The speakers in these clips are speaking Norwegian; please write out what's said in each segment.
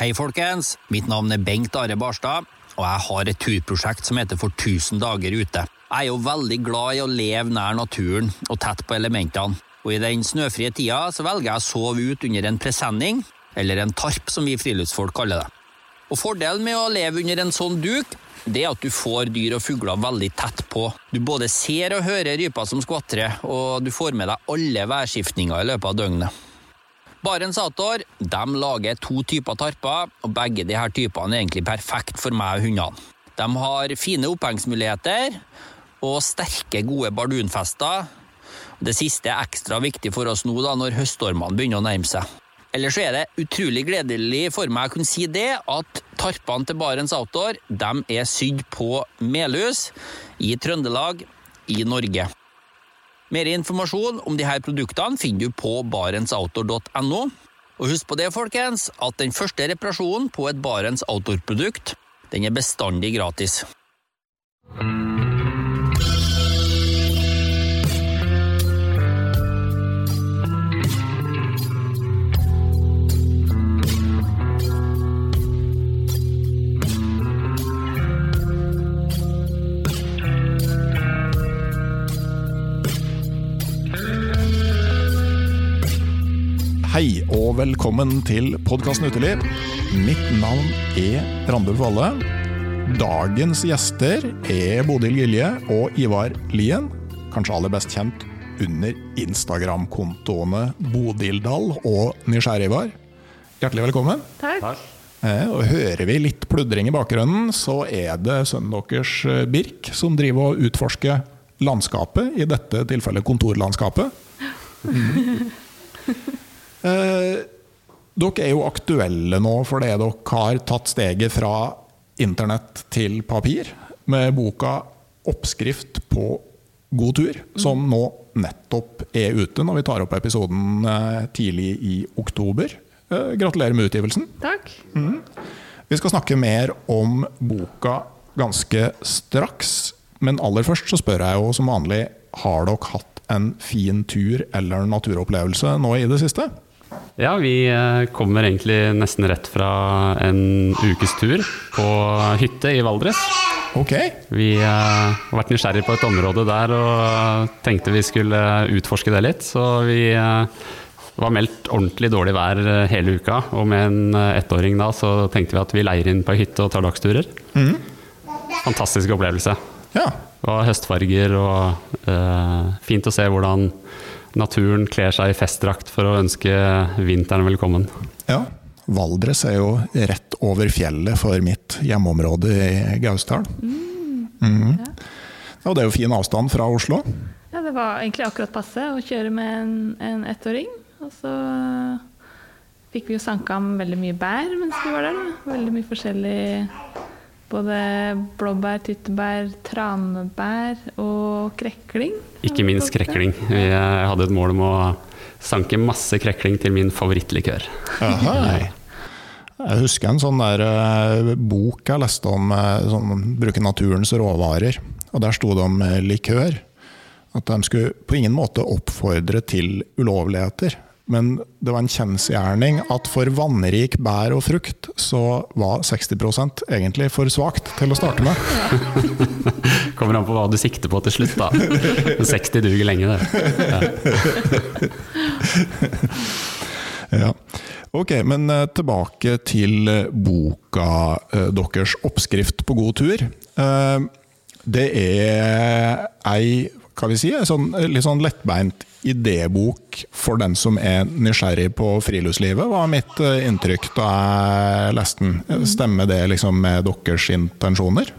Hei, folkens. Mitt navn er Bengt Are Barstad, og jeg har et turprosjekt som heter For 1000 dager ute. Jeg er jo veldig glad i å leve nær naturen og tett på elementene. Og i den snøfrie tida så velger jeg å sove ut under en presenning, eller en tarp som vi friluftsfolk kaller det. Og Fordelen med å leve under en sånn duk, det er at du får dyr og fugler veldig tett på. Du både ser og hører ryper som skvatrer, og du får med deg alle værskiftninger i løpet av døgnet. Barents Outdoor de lager to typer tarper, og begge her typene er egentlig perfekt for meg og hundene. De har fine opphengsmuligheter og sterke, gode bardunfester. Det siste er ekstra viktig for oss nå da, når høststormene begynner å nærme seg. Ellers er det utrolig gledelig for meg å kunne si det at tarpene til Barents Outdoor de er sydd på Melhus i Trøndelag i Norge. Mer informasjon om disse produktene finner du på barentsoutdoor.no. Og husk på det, folkens, at den første reparasjonen på et Barents Outdoor-produkt den er bestandig gratis. Hei og velkommen til podkasten Uteliv. Mitt navn er Randulf Valle. Dagens gjester er Bodil Gilje og Ivar Lien. Kanskje aller best kjent under Instagram-kontoene Bodildal og Nysgjerrigvar. Hjertelig velkommen. Takk. Eh, Og hører vi litt pludring i bakgrunnen, så er det sønnen deres eh, Birk som driver og utforsker landskapet, i dette tilfellet kontorlandskapet. Mm. Eh, dere er jo aktuelle nå fordi dere har tatt steget fra internett til papir med boka 'Oppskrift på god tur', som nå nettopp er ute når vi tar opp episoden eh, tidlig i oktober. Eh, gratulerer med utgivelsen. Takk. Vi skal snakke mer om boka ganske straks, men aller først så spør jeg jo som vanlig har dere hatt en fin tur eller naturopplevelse nå i det siste? Ja, vi eh, kommer egentlig nesten rett fra en ukes tur på hytte i Valdres. Ok. Vi eh, har vært nysgjerrig på et område der og tenkte vi skulle utforske det litt. Så vi eh, var meldt ordentlig dårlig vær eh, hele uka, og med en eh, ettåring da så tenkte vi at vi leier inn på ei hytte og tar dagsturer. Fantastisk opplevelse. Ja. Var høstfarger og uh, fint å se hvordan naturen kler seg i festdrakt for å ønske vinteren velkommen. ja. Valdres er jo rett over fjellet for mitt hjemmeområde i Gausdal. Mhm. Og det er jo fin avstand fra Oslo. Ja, det var egentlig akkurat passe å kjøre med en, en ettåring. Og så fikk vi jo sanka om veldig mye bær mens vi var der. Da. Veldig mye forskjellig Både blåbær, tyttebær, tranebær og krekling. Ikke minst krekling. Eh, hadde et mål om å sanke masse krekling til min favorittlikør. Aha. Jeg husker en sånn der eh, bok jeg leste om eh, sånn, bruke naturens råvarer. Og der sto det om eh, likør. At de skulle på ingen måte oppfordre til ulovligheter. Men det var en kjensgjerning at for vannrik bær og frukt så var 60% egentlig for svakt til å starte med. Kommer an på hva du sikter på til slutt, da. 60 duger lenge, det. Ja. Ok, men eh, tilbake til eh, boka eh, deres 'Oppskrift på god tur'. Det er ei, hva vi si, sånn, litt sånn lettbeint idébok for den som er nysgjerrig på friluftslivet, var mitt eh, inntrykk da jeg leste den. Stemmer det liksom med deres intensjoner?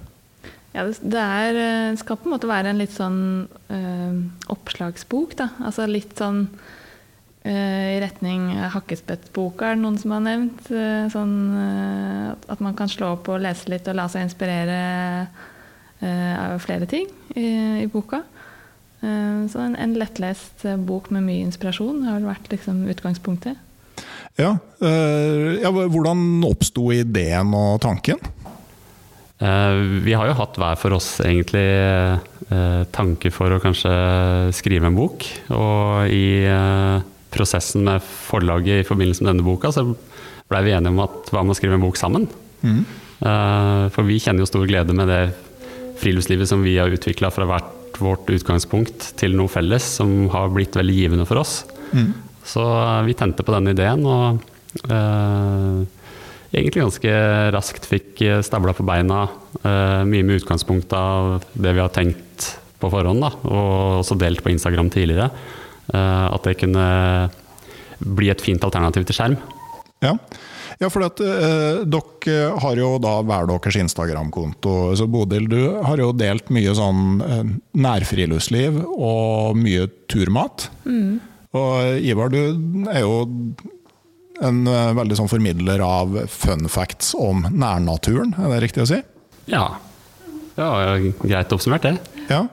Ja, det, er, eh, skal på en måte være en litt sånn øh, oppslagsbok, da. Altså litt sånn i retning Hakkespettboka, er det noen som har nevnt. Sånn at- man kan slå opp og lese litt og la seg inspirere av flere ting i, i boka. Eh, så en, en lettlest eh, bok med mye inspirasjon har vel vært liksom utgangspunktet. Ja, eh, ja Hvordan oppsto ideen og tanken? Eh, Vi har jo hatt hver for oss egentlig tanke for å kanskje skrive en bok. Og i prosessen med forlaget i forbindelse med denne boka, så blei vi enige om at hva med å skrive en bok sammen? Mm. Eh, For vi kjenner jo stor glede med det friluftslivet som vi har utvikla fra hvert vårt utgangspunkt til noe felles som har blitt veldig givende for oss. Mm. Så eh, vi tente på den ideen og eh, egentlig ganske raskt fikk eh, stabla på beina eh, mye med utgangspunkt av det vi har tenkt på forhånd, da, og også delt på Instagram tidligere. eh, at det kunne bli et fint alternativ til skjerm. Ja, ja for at, eh, dere har jo da hver deres Instagram-konto. Så Bodil, du har jo delt mye sånn eh, nærfriluftsliv og mye turmat. Og Ivar, du er jo en eh, veldig sånn formidler av fun facts om nærnaturen, er det riktig å si? Ja, ja greit oppsummert, det. Ja.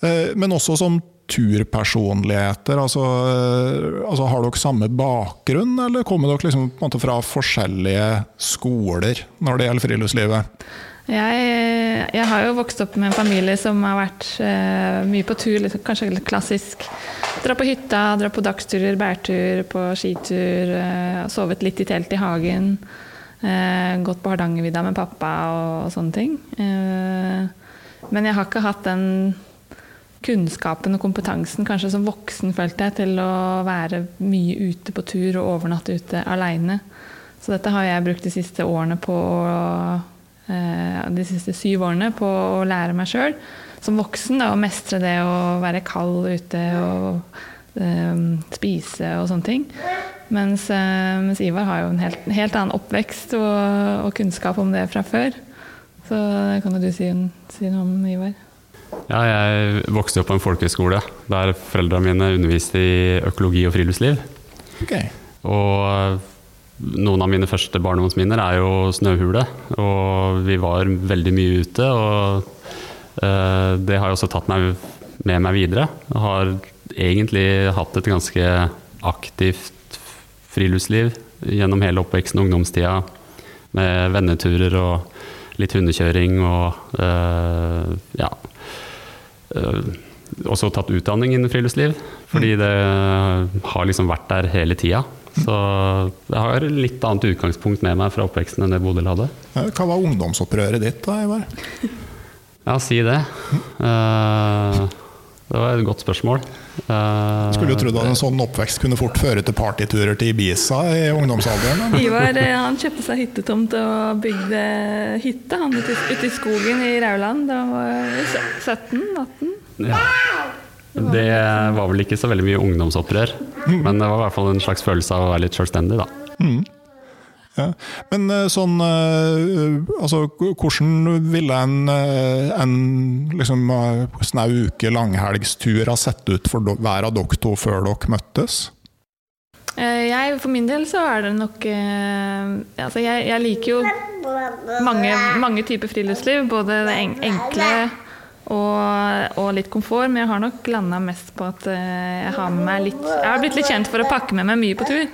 Eh, Men også som turpersonligheter. Altså, eh, altså har dere samme bakgrunn, eller kommer dere liksom på en måte fra forskjellige skoler når det gjelder friluftslivet? Jeg, jeg har jo vokst opp med en familie som har vært eh, mye på tur, liksom, kanskje litt klassisk. Dra på hytta, dra på dagsturer, bærtur, på skitur, eh, sovet litt i telt i hagen. Eh, gått på Hardangervidda med pappa og, og sånne ting. Eh, men jeg har ikke hatt den kunnskapen og kompetansen kanskje som voksen, følte jeg, til å være mye ute på tur og overnatte ute aleine. Så dette har jeg brukt de siste årene på eh, de siste syv årene på å lære meg sjøl som voksen da, å mestre det å være kald ute og um, spise og sånne ting. Mens, eh, mens Ivar har jo en helt, helt annen oppvekst og, og, kunnskap om det fra før. Så kan jo du si, si noe om, Ivar. Ja, jeg vokste opp på en folkehøyskole der foreldrene mine underviste i økologi og friluftsliv. Okay. Og noen av mine første barndomsminner er jo snøhule, og vi var veldig mye ute. Og eh, det har jeg også tatt meg med meg videre. Jeg har egentlig hatt et ganske aktivt friluftsliv gjennom hele oppveksten og ungdomstida, med venneturer og litt hundekjøring og eh, ja. Eh, også tatt utdanning innen friluftsliv, fordi det har liksom vært der hele tida. Så jeg har litt annet utgangspunkt med meg fra oppveksten enn det Bodil hadde. Hva var ungdomsopprøret ditt da, Ivar? Ja, si det. Eh, det var et godt spørsmål. Uh, Skulle jo trodd at en sånn oppvekst kunne fort føre til partyturer til Ibiza i ungdomsalderen. Ivar eh, han kjøpte seg hyttetomt og bygde hytte han ute, i- ute i skogen i Rauland da han var 17-18. Ja. Det var vel ikke så veldig mye ungdomsopprør, men det var i hvert fall en slags følelse av å være litt selvstendig, da. Ja. Men eh, sånn eh, Altså, hvordan ville en, eh, en liksom, snau uke langhelgstur ha sett ut for hver av dere to før dere møttes? Jeg, for min del så er det nok altså jeg, jeg liker jo mange, mange typer friluftsliv. Både det enkle og, og litt komfort. Men jeg har nok landa mest på at jeg har med meg litt Jeg har blitt litt kjent for å pakke med meg mye på tur.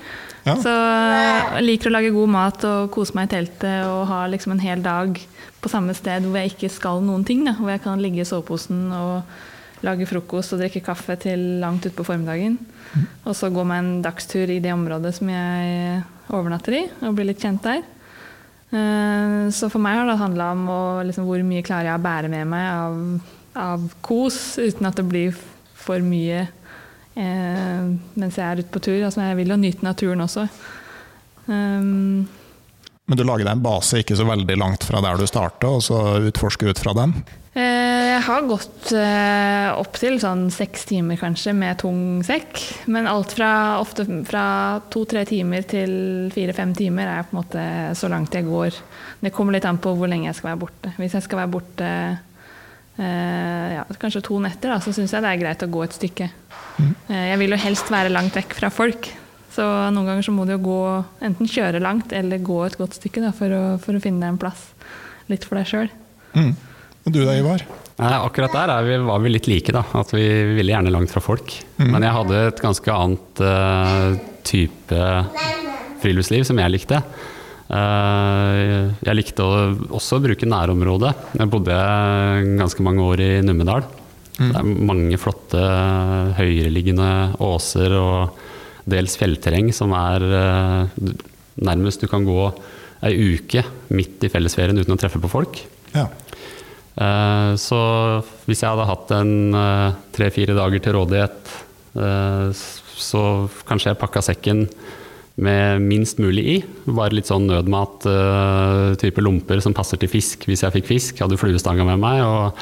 Ja. Så jeg liker å lage god mat og kose meg i teltet og ha liksom en hel dag på samme sted hvor jeg ikke skal noen ting. Da. Hvor jeg kan ligge i soveposen og lage frokost og drikke kaffe til langt utpå formiddagen. Og så gå meg en dagstur i det området som jeg overnatter i, og bli litt kjent der. Eh, Så for meg har det handla om å, liksom, hvor mye klarer jeg å bære med meg av, av kos, uten at det blir for mye eh, mens jeg er ute på tur. Altså, jeg vil jo nyte naturen også. Um, Men du lager deg en base ikke så veldig langt fra der du starta, og så utforsker ut fra den? Eh, Jeg har gått eh, opp til sånn seks timer kanskje med tung sekk. Men alt fra ofte fra to-tre timer til fire-fem timer er på en måte så langt jeg går. Det kommer litt an på hvor lenge jeg skal være borte. Hvis jeg skal være borte ja, kanskje to netter, da, så syns jeg det er greit å gå et stykke. Mm. jeg vil jo helst være langt vekk fra folk. Så noen ganger så må du jo gå, enten kjøre langt eller gå et godt stykke da, for, å, for å finne deg en plass. Litt for deg sjøl. Mm. Og du da, Ivar? Nei, akkurat der er vi, var vi litt like, da. At vi ville gjerne langt fra folk. Men jeg hadde et ganske annet uh, type friluftsliv som jeg likte. Eh, jeg likte også å bruke nærområdet. Jeg bodde ganske mange år i Numedal. Det er mange flotte høyereliggende åser og dels fjellterreng som er eh, nærmest du kan gå ei uke midt i fellesferien uten å treffe på folk. Ja. Eh, Så hvis jeg hadde hatt en tre-fire dager til rådighet, så kanskje jeg pakka sekken med minst mulig i. Bare litt sånn nødmat, uh, type lomper som passer til fisk hvis jeg fikk fisk. Hadde fluestanga med meg. og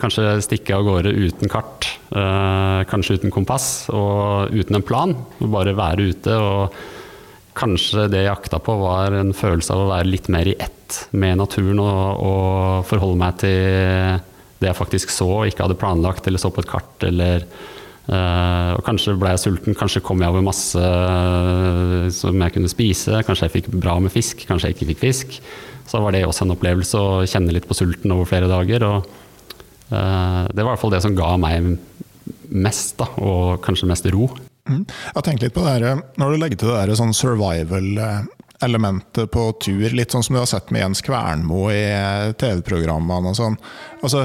Kanskje stikke av gårde uten kart, uh, kanskje uten kompass og uten en plan. Bare være ute. og Kanskje det jeg jakta på var en følelse av å være litt mer i ett med naturen og, og forholde meg til det jeg faktisk så og ikke hadde planlagt eller så på et kart. Eller, eh, og kanskje ble jeg sulten, kanskje kom jeg over masse uh, som jeg kunne spise. Kanskje jeg fikk bra med fisk, kanskje jeg ikke fikk fisk. Så var det også en opplevelse å kjenne litt på sulten over flere dager. Og, uh, det var i hvert fall det som ga meg mest, da, og kanskje mest ro. Mm. Jeg har tenkt litt på det her, Når du legger til det sånn survival-elementet på tur, litt sånn som du har sett med Jens Kvernmo i TV-programmene og sånn. Altså,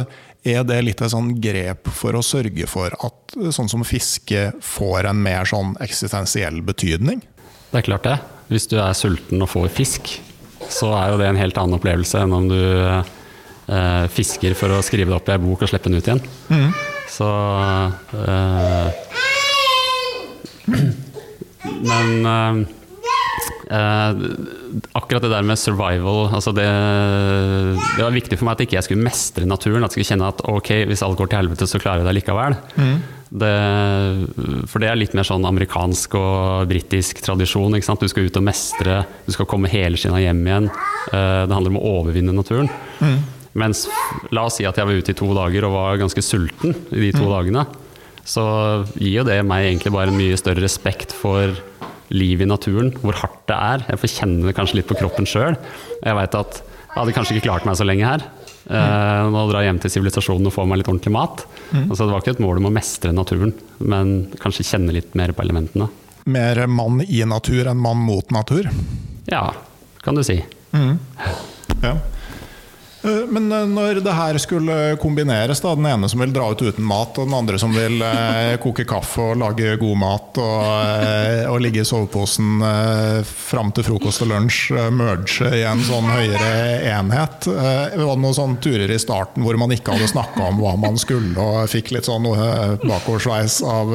er det litt et sånn grep for å sørge for at sånn som fiske får en mer sånn eksistensiell betydning? Det er klart det. Hvis du er sulten og får fisk, så er jo det en helt annen opplevelse enn om du eh, fisker for å skrive det opp i ei bok og slippe den ut igjen. Mm. Så eh, Men eh, akkurat det der med survival altså det, det var viktig for meg at ikke jeg skulle mestre naturen. At jeg skulle kjenne at ok, hvis alt går til helvete, så klarer jeg det likevel. Det, for det er litt mer sånn amerikansk og britisk tradisjon. Du skal ut og mestre, du skal komme helskinna hjem igjen. Eh, det handler om å overvinne naturen. Mens la oss si at jeg var ute i to dager og var ganske sulten i de to dagene. Så gir jo det meg egentlig bare en mye større respekt for livet i naturen, hvor hardt det er. Jeg får kjenne det kanskje litt på kroppen sjøl. Jeg veit at jeg hadde kanskje ikke klart meg så lenge her. Eh, nå drar jeg hjem til sivilisasjonen og får meg litt ordentlig mat. Altså, det var ikke et mål om å mestre naturen, men kanskje kjenne litt mer på elementene. Mer mann i natur enn mann mot natur? Ja, kan du si. Ja. Eh, Men eh, når det her skulle kombineres, da, den ene som vil dra ut uten mat, og den andre som vil eh, koke kaffe og lage god mat og, eh, og ligge i soveposen eh, fram til frokost og lunsj, eh, merge i en sånn høyere enhet eh, Var det noen sånne turer i starten hvor man ikke hadde snakka om hva man skulle, og fikk litt sånn bakoversveis av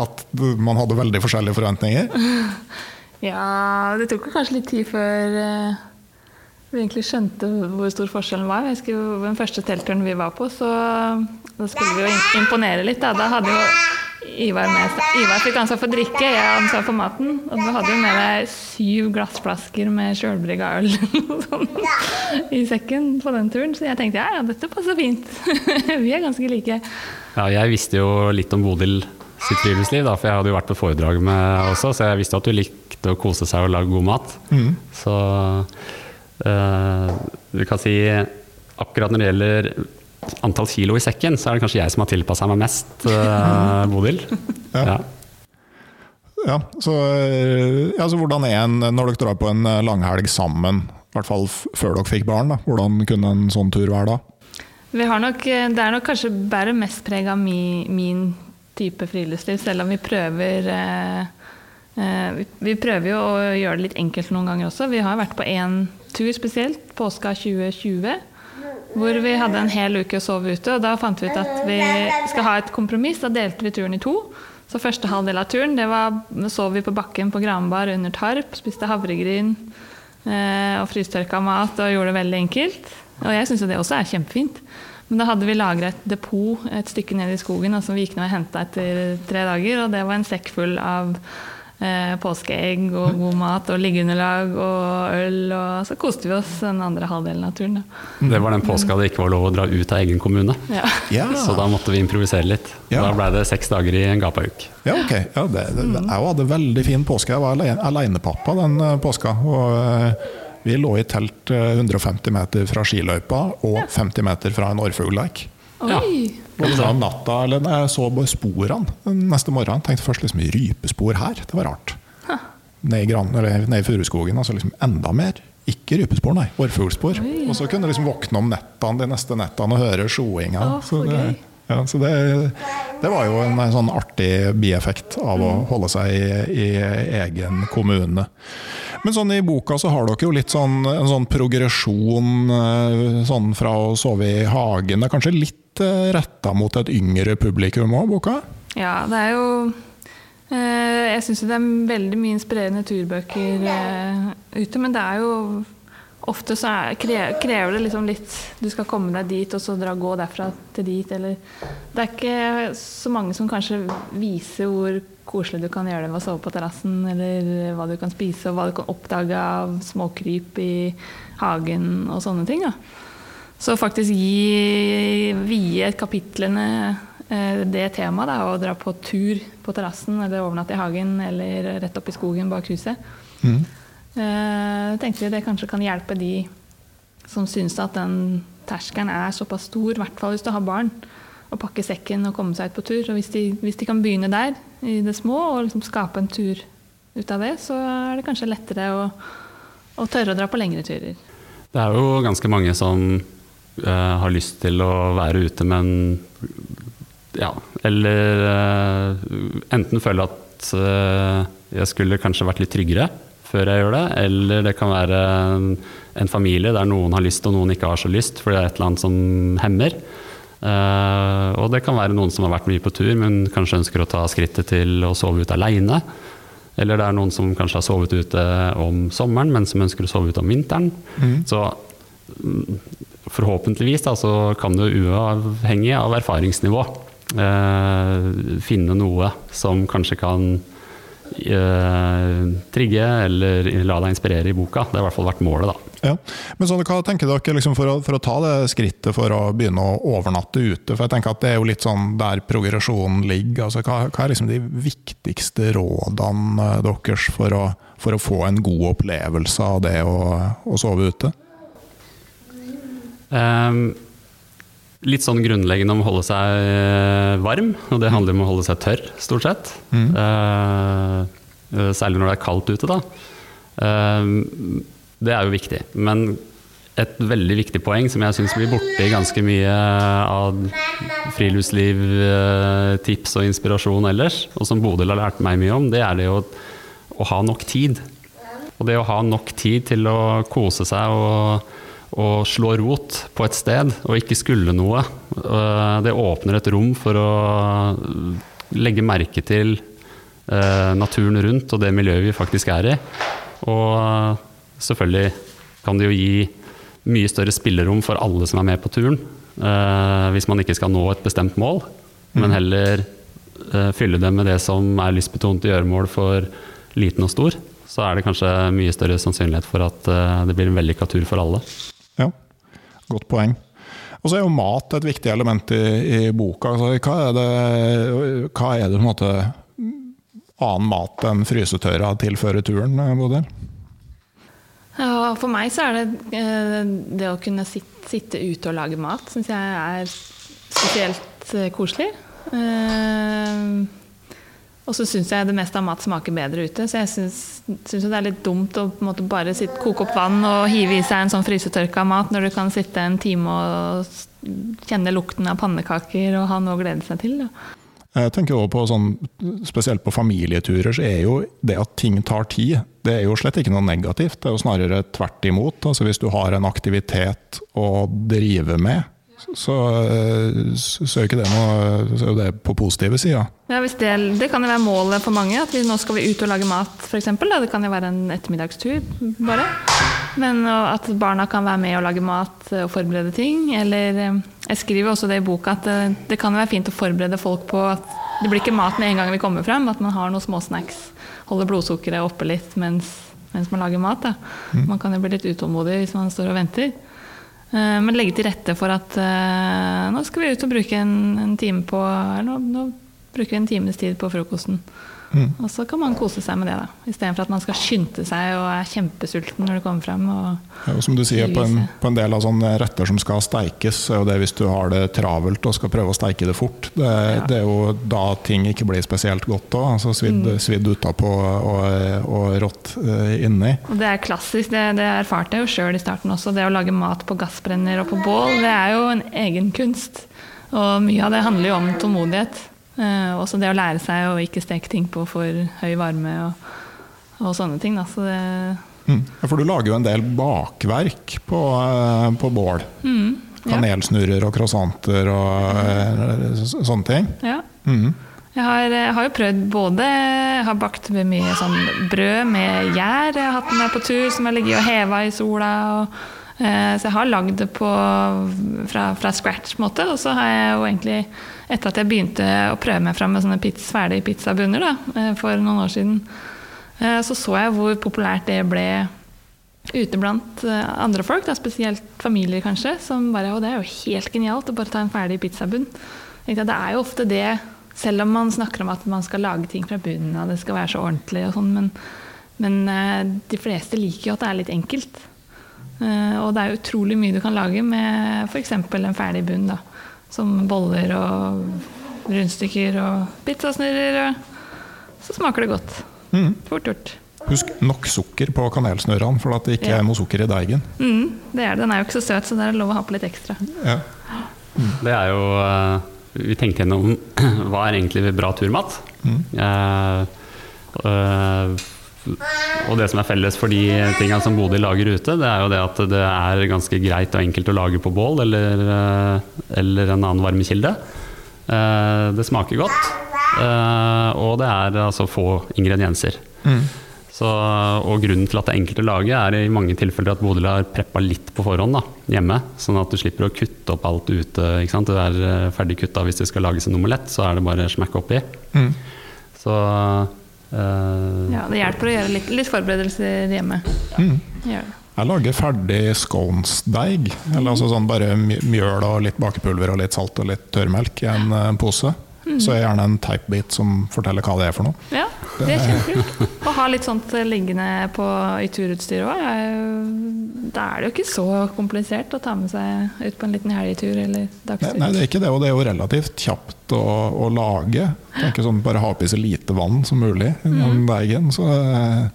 at man hadde veldig forskjellige forventninger? Ja, det tok kanskje litt tid før vi egentlig skjønte hvor stor forskjellen var. Jeg husker jo Den første teltturen vi var på, så da skulle vi jo imponere litt. Da, da hadde jo Ivar med seg Ivar fikk ansvar for drikke, jeg hadde ansvar for maten. Og du hadde jo med deg syv glassflasker med sjølbrygga øl sånn i sekken på den turen. Så jeg tenkte ja, ja, dette passer fint. vi er ganske like. Ja, jeg visste jo litt om Bodil sitt friluftsliv, da, for jeg hadde jo vært på foredrag med også, så jeg visste at du likte å kose seg og lage god mat. Så eh, vi kan si akkurat når det gjelder antall kilo i sekken, så er det kanskje jeg som har tilpassa meg mest, eh, Bodil. Ja. Ja. Ja, så, eh, ja, så hvordan er en, når dere drar på en langhelg sammen, i hvert fall før dere fikk barn, da, hvordan kunne en sånn tur være da? Vi har nok, det er nok kanskje bare mest preg av min, min type friluftsliv, selv om vi prøver eh, eh, vi, vi prøver jo å gjøre det litt enkelt noen ganger også. Vi har vært på én tur spesielt, påska 2020, hvor vi hadde en hel uke å sove ute. og Da fant vi ut at vi skal ha et kompromiss. Da delte vi turen i to. Så første halvdel av turen det var, sov vi på bakken på Granbar under tarp, spiste havregryn eh, og frystørka mat og gjorde det veldig enkelt. Og jeg syns jo det også er kjempefint. Men da hadde vi lagra et depot et stykke ned i skogen og som vi gikk ned og henta etter tre dager. Og det var en sekk full av påskeegg og god mat og liggeunderlag og øl. Og så koste vi oss den andre halvdelen av turen. Da. Det var den påska det ikke var lov å dra ut av egen kommune. Ja. Ja, Så da måtte vi improvisere litt. Ja. Da ble det seks dager i en gapauk. ja ok. Ja, det, det, jeg hadde veldig fin påske. Jeg var alene- alenepappa den eh, påska. Og eh, vi lå i telt eh, 150 meter fra skiløypa og 50 meter fra en orrfuglleik. Ja. Og da natta, eller jeg så bare sporene neste morgen, tenkte først liksom rypespor her, det var rart. Gran, ned i furuskogen, altså liksom enda mer. Ikke rypespor, nei. Orrfuglspor. Og så kunne du liksom våkne om nettene de neste nettene og høre sjoinga. Så det, ja, så det, det var jo en, sånn artig bieffekt av å holde seg i, i egen kommune. Men sånn i boka så har dere jo litt sånn, en sånn progresjon eh, sånn fra å sove i hagen. Det er kanskje litt eh, retta mot et yngre publikum òg, boka? Ja, det er jo eh, Jeg syns det er veldig mye inspirerende turbøker eh, ute, men det er jo Ofte så er, krever det liksom litt Du skal komme deg dit, og så dra, gå derfra til dit, eller Det er ikke så mange som kanskje viser hvor koselig du kan gjøre det ved å sove på terrassen, eller hva du kan spise, og hva du kan oppdage av småkryp i hagen og sånne ting. Da. Så faktisk gi vie kapitlene eh, det temaet, da, å dra på tur på terrassen eller overnatte i hagen eller rett opp i skogen bak huset. Mm. Eh, tenkte vi det kanskje kan hjelpe de som syns at den terskelen er såpass stor, i hvert fall hvis du har barn å pakke sekken og komme seg ut på tur. Og hvis de, hvis de kan begynne der, i det små, og liksom skape en tur ut av det, så er det kanskje lettere å, å tørre å dra på lengre turer. Det er jo ganske mange som har lyst til å være ute, men ja, eller uh, enten føler at uh, jeg skulle kanskje vært litt tryggere før jeg gjør det, eller det kan være en, familie der noen har lyst og noen ikke har så lyst, fordi det er et eller annet som hemmer. Og det kan være noen som har vært mye på tur, men kanskje ønsker å ta skrittet til å sove ute aleine. Eller det er noen som kanskje har sovet ute om sommeren, men som ønsker å sove ute om vinteren. Mm. Så forhåpentligvis da, så kan du uavhengig av erfaringsnivå eh, finne noe som kanskje kan eh, trigge eller la deg inspirere i boka. Det har i hvert fall vært målet, da. Ja. Men sånn, hva tenker dere liksom for, å, for, å, ta det skrittet for å begynne å overnatte ute? For jeg tenker at Det er jo litt sånn der progresjonen ligger. Altså, hva, hva, er liksom de viktigste rådene deres for å, for å få en god opplevelse av det å, å sove ute? Um, litt sånn grunnleggende om å holde seg eh, varm, og det handler om å holde seg tørr, stort sett. Mm. Uh, særlig når det er kaldt ute, da. Uh, det er jo viktig. Men et veldig viktig poeng som jeg syns blir borte i ganske mye av friluftsliv, tips og inspirasjon ellers, og som Bodil har lært meg mye om, det er det å, å, ha nok tid. Og det å ha nok tid til å kose seg og, og slå rot på et sted, og ikke skulle noe. Eh, det åpner et rom for å legge merke til eh, naturen rundt og det miljøet vi faktisk er i. Og selvfølgelig kan det jo gi mye større spillerom for alle som er med på turen. Uh, hvis man ikke skal nå et bestemt mål, mm. men heller uh, fylle det med det som er lystbetont gjøremål for liten og stor, så er det kanskje mye større sannsynlighet for at det blir en vellykka tur for alle. Ja, godt poeng. Og så er jo mat et viktig element i, i boka. Altså, hva er det, hva er det måte annen mat enn frysetørra tilfører turen, Bodil? Ja, for meg så er det eh, det å kunne sitte, sitte ute og lage mat, syns jeg er spesielt eh, koselig. Eh, og så syns jeg det meste av mat smaker bedre ute, så jeg syns det er litt dumt å bare sitte, koke opp vann og hive i seg en sånn frysetørka mat når du kan sitte en time og kjenne lukten av pannekaker og ha noe å glede seg til. Da. Jeg tenker også på sånn, Spesielt på familieturer så er jo det at ting tar tid, det er jo slett ikke noe negativt. Det er jo snarere tvert imot. Altså Hvis du har en aktivitet å drive med, så, så er ikke det noe så er det på positive sida. Ja, det, det, kan jo være målet for mange, at vi nå skal vi ut og lage mat f.eks. Det kan jo være en ettermiddagstur, bare. Men at barna kan være med og lage mat og forberede ting. Eller eh, jeg skriver også det i boka at det, det kan være fint å forberede folk på at det blir ikke mat med en gang vi kommer frem, at man har noen småsnacks. Holder blodsukkeret oppe litt mens, mens man lager mat. Mm. Man kan jo bli litt utålmodig hvis man står og venter. Eh, men legge til rette for at uh, nå skal vi ut og bruke en, en time på Eller nå, nå bruker vi en times tid på frokosten. Mm. Og så kan man kose seg med det, da. Istedenfor at man skal skynde seg og er kjempesulten når det kommer frem. Og, ja, og som du sier, på en, på en, del av sånne retter som skal steikes, er jo det hvis du har det travelt og skal prøve å steike det fort. Det, ja. det er jo da ting ikke blir spesielt godt òg. Altså svidd, mm. svidd utapå og, og rått uh, inni. Og det er klassisk. Det, det erfarte jeg jo sjøl i starten også. Det å lage mat på gassbrenner og på bål, det er jo en egen kunst. Og mye av det handler jo om tålmodighet. Uh, også det å lære seg å ikke steke ting på for høy varme. Og, og sånne ting. Da. Så det, Mm. For du lager jo en del bakverk på, eh, på bål. mm, ja. Kanelsnurrer og croissanter og eh, sånne ting. Ja. Mm. Jeg har, jeg har jo prøvd både Jeg har bakt med mye sånn brød med gjær. Jeg har hatt med på tur som jeg ligger og heva i sola. Og, eh, så jeg har lagd det på, fra, fra scratch, på en måte. Og så har jeg jo egentlig, etter at jeg begynte å prøve meg fram med sånne pizza, ferdige pizzabunner da, eh, for noen år siden, eh, så så jeg hvor populært det ble ute blant eh, andre folk, da, spesielt familier kanskje, som bare Og det er jo helt genialt å bare ta en ferdig pizzabunn. Det er jo ofte det, selv om man snakker om at man skal lage ting fra bunnen av, det skal være så ordentlig og sånn, men, men de fleste liker jo at det er litt enkelt. Og det er utrolig mye du kan lage med f.eks. en ferdig bunn, da. Som boller og rundstykker og pizzasnurrer. Og så smaker det godt. Mm. Fort gjort. Husk nok sukker på kanelsnurrene, for at det ikke Ja. er noe sukker i deigen. Mm, det er det. Den er jo ikke så søt, så det er lov å ha på litt ekstra. Ja. Det er jo eh, Vi tenkte gjennom hva er egentlig bra turmat. Eh, eh, og det som er felles for de tingene som Bodil lager ute, det er jo det at det er ganske greit og enkelt å lage på bål eller, eh, eller en annen varmekilde. Eh, det smaker godt, eh, og det er altså få ingredienser. Mm. Så, og grunnen til at det er enkelt å lage, er i mange tilfeller at Bodil har preppa litt på forhånd da, hjemme. Sånn at du slipper å kutte opp alt ute. Det er ferdig kutta hvis det skal lages en omelett, så er det bare smack oppi. Mm. Så Ja, Det hjelper å gjøre litt, litt forberedelser hjemme. Mm. Jeg lager ferdig sconesdeig. Eller altså sånn bare mjøl og litt bakepulver og litt salt og litt tørrmelk i en eh, pose. Så er gjerne en typebit som forteller hva det er for noe. Ja, det er kjempekult. Å ha litt sånt liggende på, i turutstyret òg, da er det jo ikke så komplisert å ta med seg ut på en liten helgetur eller dagstur. nei, det er ikke det, og det er jo relativt kjapt å, å lage. Tenker sånn, Bare ha oppi så lite vann som mulig i mm. deigen. Så, eh,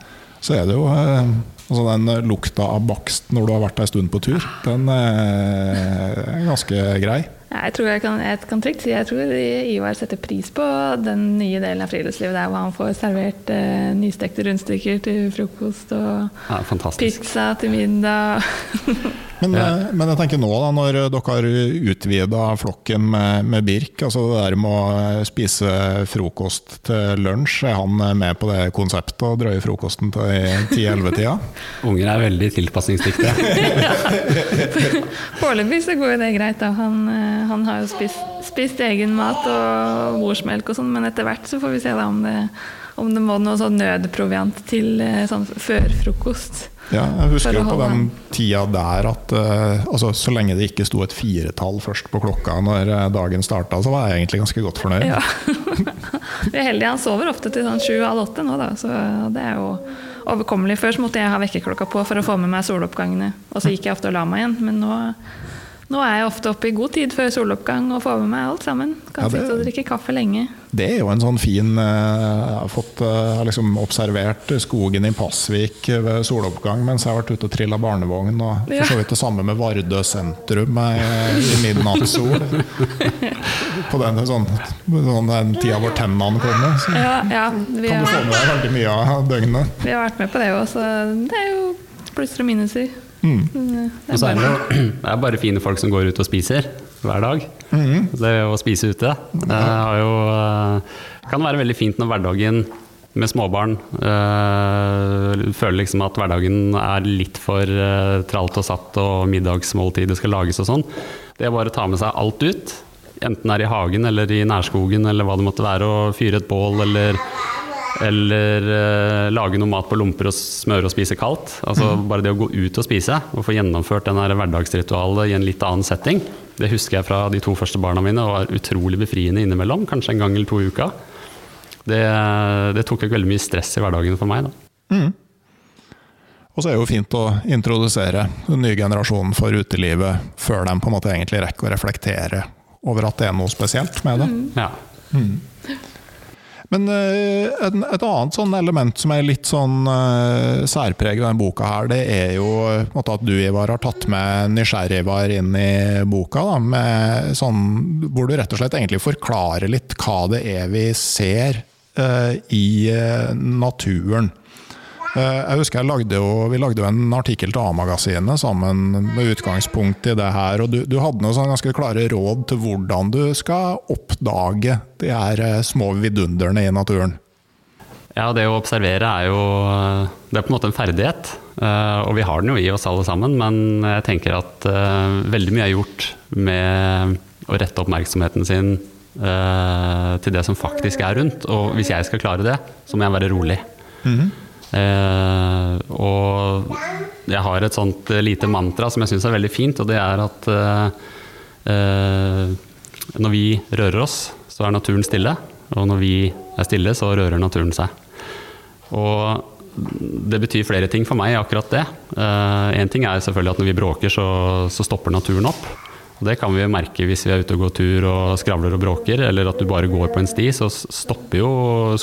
så er det jo eh, altså Den lukta av bakst når du har vært ei stund på tur, den eh, er ganske grei. Jeg tror jeg kan, jeg kan trygt si jeg tror Ivar setter pris på den nye delen av friluftslivet der hvor han får servert eh, nystekte rundstykker til frokost og ja, pizza til middag. Men, Ja. eh, men jeg tenker nå, da, når dere har utvida flokken med, med Birk, altså det der med å spise frokost til lunsj, er han med på det konseptet og drøye frokosten til 10-11-tida? Unger er veldig tilpasningsdyktige. Foreløpig så går jo det greit. da. Han, eh, han har jo spist, spist egen mat og morsmelk og sånn, men etter hvert så får vi se da om det, om det må noe sånn nødproviant til eh, sånn før frokost. Ja, jeg husker jo på den tida der at uh, altså, så lenge det ikke sto et firetall først på klokka når eh, dagen starta, så var jeg egentlig ganske godt fornøyd. Ja. Vi er heldige. Han sover ofte til sånn sju-halv åtte nå, da, så det er jo overkommelig. Før så måtte jeg ha vekkerklokka på for å få med meg soloppgangene, og så gikk jeg ofte og la meg igjen. Men nå, nå er jeg ofte oppe i god tid før soloppgang og får med meg alt sammen. Kan Ja, det- sitte og drikke kaffe lenge. Det er jo en sånn fin eh, Jeg har fått eh, liksom observert skogen i Pasvik ved soloppgang mens jeg har vært ute og trilla barnevogn. Og for så vidt det samme med Vardø sentrum eh, i midnattssol. På den, sånn, sånn den tida hvor tennene kommer. Så Ja, ja vi, kan du få har, med deg veldig mye av døgnet. vi har vært med på det òg, så det er jo plusser og minuser. Mm. Så er bare- det er bare fine folk som går ut og spiser hver dag. Det å spise ute jo, eh, kan være veldig fint når hverdagen med småbarn øh, føler liksom at hverdagen er litt for øh, tralt og satt, og middagsmåltidet skal lages og sånn. Det er bare å ta med seg alt ut, enten det er i hagen eller i nærskogen eller hva det måtte være, og fyre et bål eller eller øh, lage noe mat på lomper og smøre og spise kaldt. Altså Bare det å gå ut og spise og få gjennomført den hverdagsritualet i en litt annen setting, det husker jeg fra de to første barna mine og var utrolig befriende innimellom. Kanskje en gang eller to i uka. Det, det tok ikke veldig mye stress i hverdagen for meg. da. Og så er det jo fint å introdusere den nye generasjonen for utelivet før de på en måte egentlig rekker å reflektere over at det er noe spesielt med det. Ja. Men eh, en, et annet sånn element som er litt sånn uh, særpreget i denne boka, her, det er jo eh, måte at du Ivar, har tatt med Nysgjerrigvar inn i boka. Da, med sånn, hvor du rett og slett egentlig forklarer litt hva det er vi ser uh, i uh, naturen. Eh, jeg husker jeg lagde jo, Vi lagde jo en artikkel til A-magasinet sammen med utgangspunkt i det her. og Du, du hadde noen ganske klare råd til hvordan du skal oppdage de her eh, små vidunderne i naturen. Ja, det å observere er jo Det er på en måte en ferdighet. eh, Og vi har den jo i oss alle sammen, men jeg tenker at veldig mye er gjort med å rette oppmerksomheten sin til det som faktisk er rundt. Og hvis jeg skal klare det, så må jeg være rolig. Eh, og jeg har et sånt lite mantra som jeg syns er veldig fint, og det er at eh, eh, når vi rører oss, så er naturen stille. Og når vi er stille, så rører naturen seg. Og det betyr flere ting for meg, akkurat det. Én ting er selvfølgelig at når vi bråker, så, så stopper naturen opp. Og det kan vi merke hvis vi er ute og går tur og skravler og bråker, eller at du bare går på en sti, så stopper jo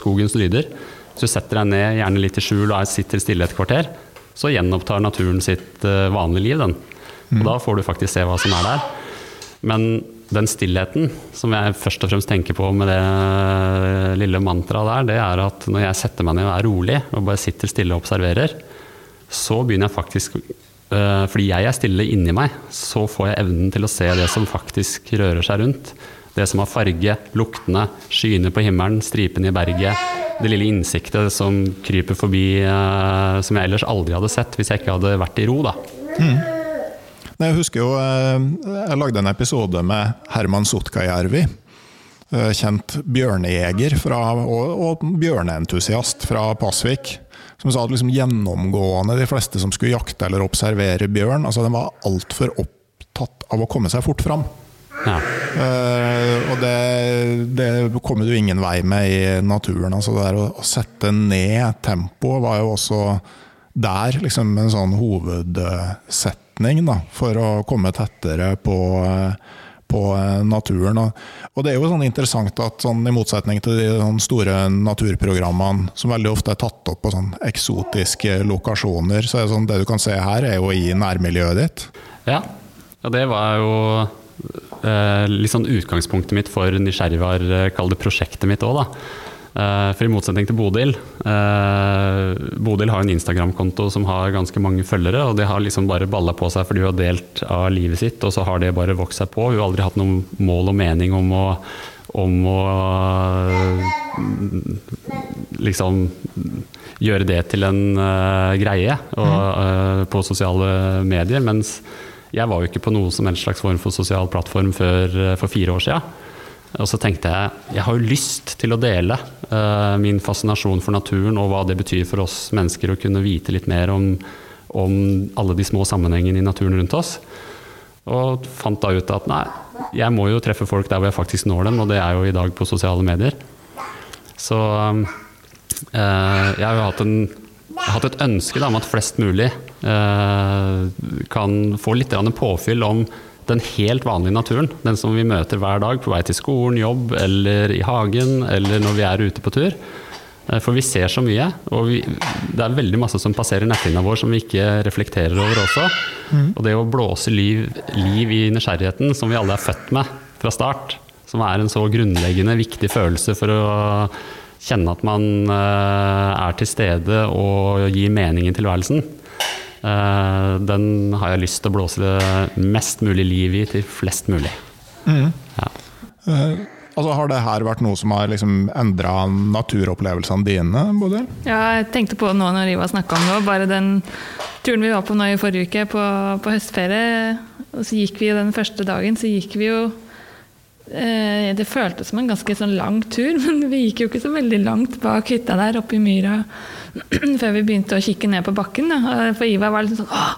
skogens lyder. Du setter deg ned, gjerne litt i skjul og sitter stille et kvarter, så gjenopptar naturen sitt eh, vanlige liv. Den. Og da får du faktisk se hva som er der. Men den stillheten som jeg først og fremst tenker på med det lille mantraet der, det er at når jeg setter meg ned og er rolig og bare sitter stille og observerer, så begynner jeg faktisk øh, Fordi jeg er stille inni meg, så får jeg evnen til å se det som faktisk rører seg rundt. Det som har farge, luktene, skyene på himmelen, stripene i berget. Det lille innsiktet som kryper forbi, eh, som jeg ellers aldri hadde sett hvis jeg ikke hadde vært i ro. da. Jeg husker jo eh, jeg lagde en episode med Herman Sotkajärvi. eh, Kjent bjørnejeger fra, og, og bjørneentusiast fra Pasvik. Som sa at liksom gjennomgående de fleste som skulle jakte eller observere bjørn, altså de var altfor opptatt av å komme seg fort fram. Ja. Uh, og det, det kommer du ingen vei med i naturen. Altså det der å, å sette ned tempoet var jo også der liksom en sånn hovedsetning da, for å komme tettere på, på eh, naturen. Og, det er jo sånn interessant at sånn, i motsetning til de sånn store naturprogrammene som veldig ofte er tatt opp på sånn eksotiske lokasjoner, så er det sånn det du kan se her, er jo i nærmiljøet ditt. Ja, og det var jo litt sånn utgangspunktet mitt for Nysgjerrigvar, eh, kall det prosjektet mitt òg, da. Eh, for i motsetning til Bodil eh, Bodil har en Instagram-konto som har ganske mange følgere, og det har liksom bare balla på seg fordi hun har delt av livet sitt, og så har det bare vokst seg på. Hun har aldri hatt noe mål og mening om å, om å liksom gjøre det til en uh, greie og, uh, på sosiale medier. Mens jeg var jo ikke på noe som helst slags form for sosial plattform før eh, for fire år siden. Og så tenkte jeg jeg har jo lyst til å dele uh, min fascinasjon for naturen og hva det betyr for oss mennesker å kunne vite litt mer om, om alle de små sammenhengene i naturen rundt oss. Og fant da ut at nei, jeg må jo treffe folk der hvor jeg faktisk når dem, og det er jo i dag på sosiale medier. Så uh, jeg har jo hatt, en, hatt et ønske da, om at flest mulig kan få litt påfyll om den helt vanlige naturen. Den som vi møter hver dag på vei til skolen, jobb eller i hagen eller når vi er ute på tur. Eh, For vi ser så mye, og vi, det er veldig masse som passerer netthinna vår som vi ikke reflekterer over også. Og det å blåse liv, liv i nysgjerrigheten, som vi alle er født med fra start, som er en så grunnleggende viktig følelse for å kjenne at man eh, er til stede og gir mening i tilværelsen, eh, den har jeg lyst til å blåse mest mulig liv i til flest mulig. Ja. Eh, altså Har det her vært noe som har liksom endra naturopplevelsene dine, Bodil? Ja, jeg tenkte på nå når Iva snakka om det, bare den turen vi var på nå i forrige uke, på, på høstferie. Og så gikk vi jo den første dagen, så gikk vi jo eh, Det føltes som en ganske sånn lang tur, men vi gikk jo ikke så veldig langt bak hytta der oppe i myra før vi begynte å kikke ned på bakken. Da. For Iva var litt sånn Å,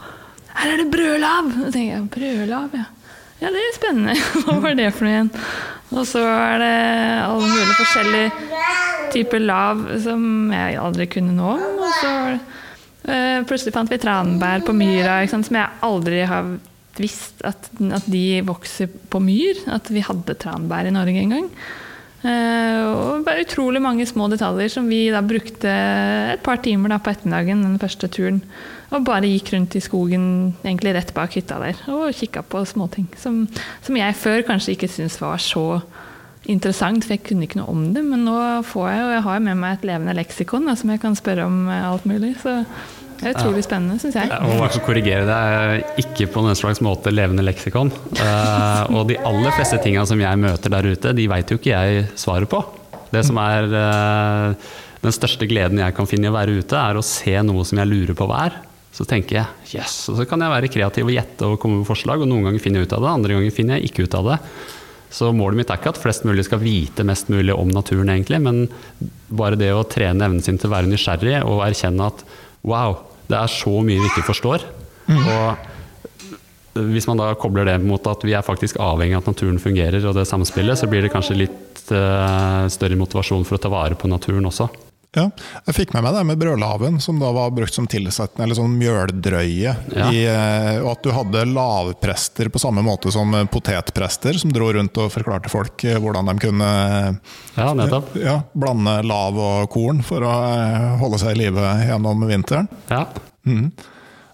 her er det brødlav! Og tenkte jeg, brødlav, ja. Ja, det er spennende. Hva var det for noe igjen? Og så er det alle mulige forskjellige typer lav som jeg aldri kunne nå. Og så eh, plutselig fant vi tranbær på myra, ikke sant, som jeg aldri har visst at, at de vokser på myr. At vi hadde tranbær i Norge en gang. Eh, og bare utrolig mange små detaljer som vi da brukte et par timer på ettermiddagen den første turen. Og bare gikk rundt i skogen egentlig rett bak hytta der og kikka på småting. Som, som jeg før kanskje ikke syntes var så interessant, for jeg kunne ikke noe om det. Men nå får jeg og Jeg har med meg et levende leksikon da, som jeg kan spørre om eh, alt mulig. Så det er utrolig spennende, syns jeg. Må bare korrigere deg, ikke på noen slags måte levende leksikon. Uh, og de aller fleste tinga som jeg møter der ute, de veit jo ikke jeg svaret på. Det som er uh, den største gleden jeg kan finne i å være ute, er å se noe som jeg lurer på hva er. Så tenker jeg yes, og så kan jeg være kreativ og gjette og komme med forslag, og noen ganger finner jeg ut av det, andre ganger finner jeg ikke ut av det. Så målet mitt er ikke at flest mulig skal vite mest mulig om naturen, egentlig, men bare det å trene evnen sin til å være nysgjerrig og erkjenne at wow, det er så mye vi ikke forstår. Mm. Og hvis man da kobler det mot at vi er faktisk avhengig av at naturen fungerer og det samspillet, så blir det kanskje litt uh, større motivasjon for å ta vare på naturen også. Ja, jeg fikk med meg det med brødlaven, som da var brukt som tilsettende, eller sånn mjøldrøye. Ja. I, eh, og at du hadde lavprester på samme måte som potetprester, som dro rundt og forklarte folk eh, hvordan de kunne ja. Ja, blande lav og korn for å holde seg i live gjennom vinteren. Ja. Mm.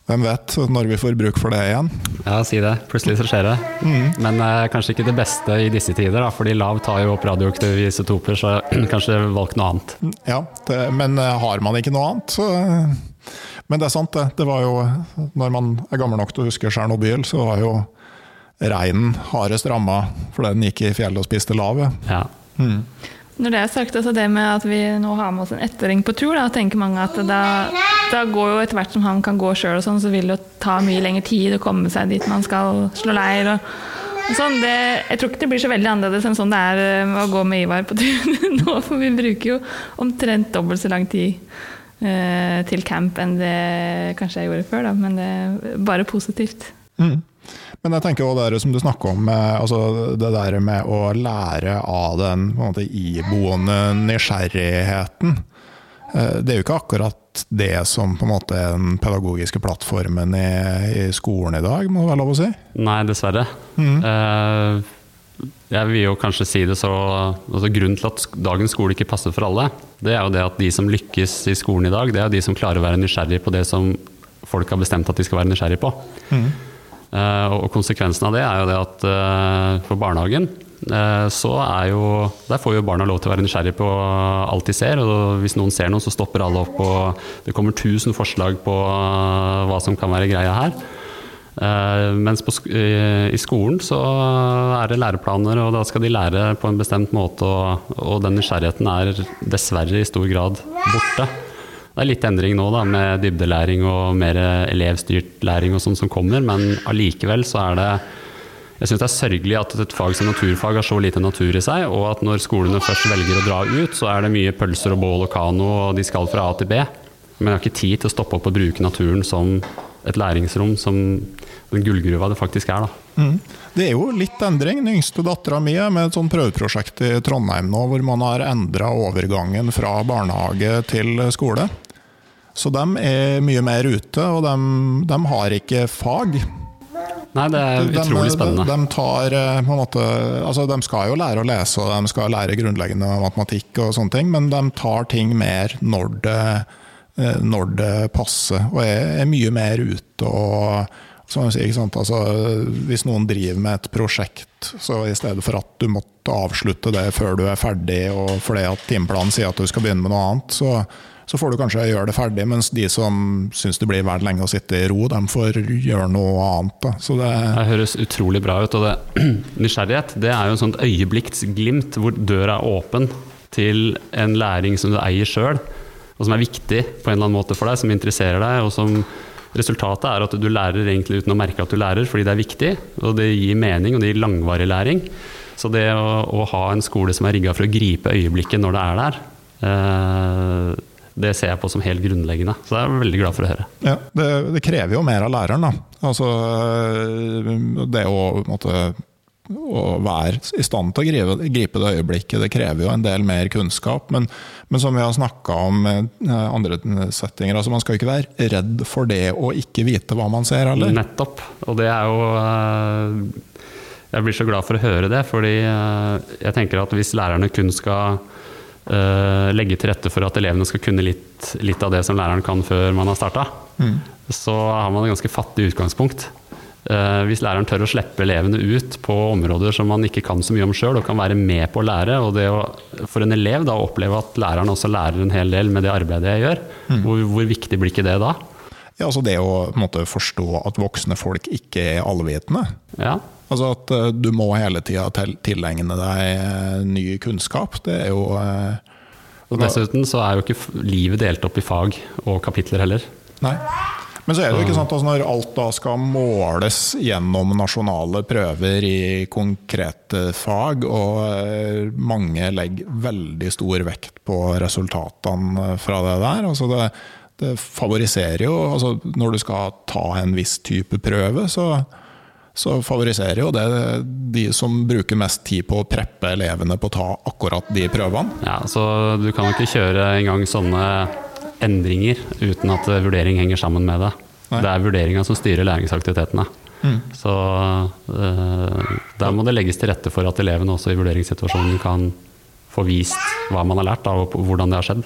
Hvem vet når vi får bruk for det igjen? Ja, si det. Plutselig så skjer det. Mm. Men eh, kanskje ikke det beste i disse tider, da, fordi lav tar jo opp radioaktive isotoper, så kanskje valg noe annet. Ja, det, men eh, har man ikke noe annet, så eh, Men det er sant, det. Det var jo Når man er gammel nok til å huske Tsjernobyl, så var jo reinen hardest ramma fordi den gikk i fjellet og spiste lav. Ja. Mm. Når det er sagt, altså det med at vi nå har med oss en ettåring på tur, da tenker mange at da, da går jo etter hvert som han kan gå sjøl, sånn, så vil det ta mye lengre tid å komme seg dit man skal slå leir. og, og sånn. Det, jeg tror ikke det blir så veldig annerledes enn sånn det er eh, å gå med Ivar på tur nå, for vi bruker jo omtrent dobbelt så lang tid eh, til camp enn det kanskje jeg gjorde før, da, men det er bare positivt. Mm. Men jeg tenker også det som du snakker om, altså det der med å lære av den måte, iboende nysgjerrigheten. Eh, det er jo ikke akkurat det som på en måte er den pedagogiske plattformen i, i skolen i dag, må det være lov å si? Nei, dessverre. Mm. Jeg vil jo kanskje si det så altså Grunnen til at dagens skole ikke passer for alle, det er jo det at de som lykkes i skolen i dag, det er de som klarer å være nysgjerrig på det som folk har bestemt at de skal være nysgjerrig på. Mm. Eh, og konsekvensen av det er jo det at eh, for barnehagen eh, så er jo Der får jo barna lov til å være nysgjerrig på alt de ser. Og hvis noen ser noe, så stopper alle opp, og det kommer tusen forslag på hva som kan være greia her. Mens på, i skolen så er det læreplaner, og da skal de lære på en bestemt måte. Og, og den nysgjerrigheten er dessverre i stor grad borte. Det er litt endring nå da, med dybdelæring og mer elevstyrt læring og sånn som kommer, men allikevel så er det jeg syns det er sørgelig at et fag som naturfag har så lite natur i seg, og at når skolene først velger å dra ut, så er det mye pølser og bål og kano, og de skal fra A til B. Men jeg har ikke tid til å stoppe opp og bruke naturen som et læringsrom, som den gullgruva det faktisk er. da. Mm. Det er jo litt endring. Den yngste dattera mi er med et sånt prøveprosjekt i Trondheim nå, hvor man har endra overgangen fra barnehage til skole. Så de er mye mer ute, og de, de har ikke fag. Nei, det er utrolig spennende. De, de, tar, en måte, altså de skal jo lære å lese og de skal lære grunnleggende matematikk, og sånne ting, men de tar ting mer når det, eh, når det passer, og er, er mye mer ute. og Si, altså, hvis noen driver med et prosjekt, så i stedet for at du måtte avslutte det før du er ferdig, og fordi at timeplanen sier at du skal begynne med noe annet, så, så får du kanskje gjøre det ferdig, mens de som syns det blir verdt lenge å sitte i ro, de får gjøre noe annet. Da. Så det, det høres utrolig bra ut. og det, Nysgjerrighet det er jo en sånt øyeblikksglimt hvor døra er åpen til en læring som du eier sjøl, og som er viktig på en eller annen måte for deg, som interesserer deg. og som Resultatet er at du lærer egentlig uten å merke at du lærer, fordi det er viktig, og det gir mening, og det gir langvarig læring. Så det å, å ha en skole som er rigga for å gripe øyeblikket når det er der, eh, det ser jeg på som helt grunnleggende. Så det er jeg veldig glad for å høre. Ja, det, det krever jo mer av læreren, da. Altså, det å, måtte, å være i stand til å gripe, gripe, det øyeblikket, det krever jo en del mer kunnskap. Men, men som vi har snakka om i andre settinger, altså man skal ikke være redd for det å ikke vite hva man ser, heller. Nettopp. Og det er jo eh, Jeg blir så glad for å høre det, fordi jeg tenker at hvis lærerne kun skal legge til rette for at elevene skal kunne litt, litt, av det som læreren kan før man har starta, mm. så har man et ganske fattig utgangspunkt. Eh, hvis læreren tør å slippe elevene ut på områder som man ikke kan så mye om sjøl, og kan være med på å lære, og det å, for en elev da, å oppleve at læreren også lærer en hel del med det arbeidet jeg gjør, mm. hvor, hvor, viktig blir ikke det da? Ja, altså Det å måte, forstå at voksne folk ikke er allvitende. Ja. Altså at uh, du må hele tida tilegne deg uh, ny kunnskap. Det er jo uh, og Dessuten så er jo ikke livet delt opp i fag og kapitler heller. Nei. Men så er det jo ikke sant, altså når alt da skal måles gjennom nasjonale prøver i konkrete fag, og eh, mange legger veldig stor vekt på resultatene fra det der. altså det, det favoriserer jo altså Når du skal ta en viss type prøve, så, så favoriserer jo det de som bruker mest tid på å preppe elevene på å ta akkurat de prøvene. Ja, så Du kan jo ikke kjøre engang sånne endringer uten at vurdering henger sammen med det. Nei. Det er vurderinga som styrer læringsaktivitetene. Mm. Så uh, der må det legges til rette for at elevene også i vurderingssituasjonen kan få vist hva man har lært, da, og hvordan det har skjedd.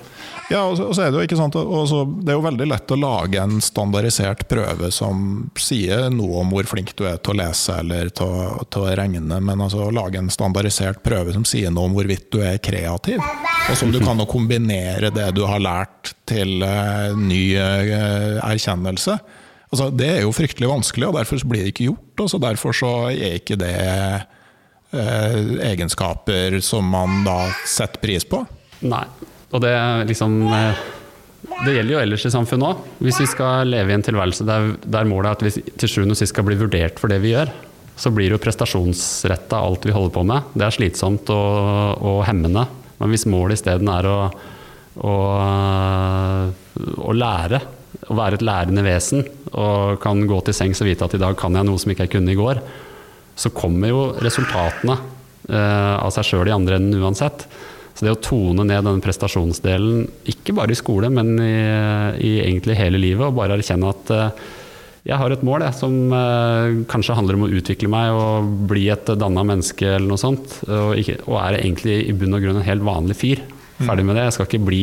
Ja, og så er Det jo også, det er jo veldig lett å lage en standardisert prøve som sier noe om hvor flink du er til å lese eller til, å regne, men altså å lage en standardisert prøve som sier noe om hvorvidt du er kreativ, og som du kan kombinere det du har lært til uh, ny uh, erkjennelse. Altså, det er jo fryktelig vanskelig, og derfor blir det ikke gjort. og så Derfor så er ikke det uh, egenskaper som man da setter pris på. Nei, og det liksom eh, det gjelder jo ellers i samfunnet òg. Hvis vi skal leve i en tilværelse der, der målet er at vi til sjuende og sist skal bli vurdert for det vi gjør, så blir jo prestasjonsretta alt vi holder på med. Det er slitsomt og, og hemmende. Men hvis målet isteden er å, å, å, lære, å være et lærende vesen, og kan gå til sengs og vite at i dag kan jeg noe som ikke jeg kunne i går, så kommer jo resultatene eh, av seg sjøl i andre enden uansett. Så det å tone ned denne prestasjonsdelen, ikke bare i skole, men i, i egentlig hele livet, og bare erkjenne at uh, jeg har et mål jeg, som uh, kanskje handler om å utvikle meg og bli et danna menneske eller noe sånt, og, ikke, og, er egentlig i bunn og grunn en helt vanlig fyr. Ferdig med det. Jeg skal ikke bli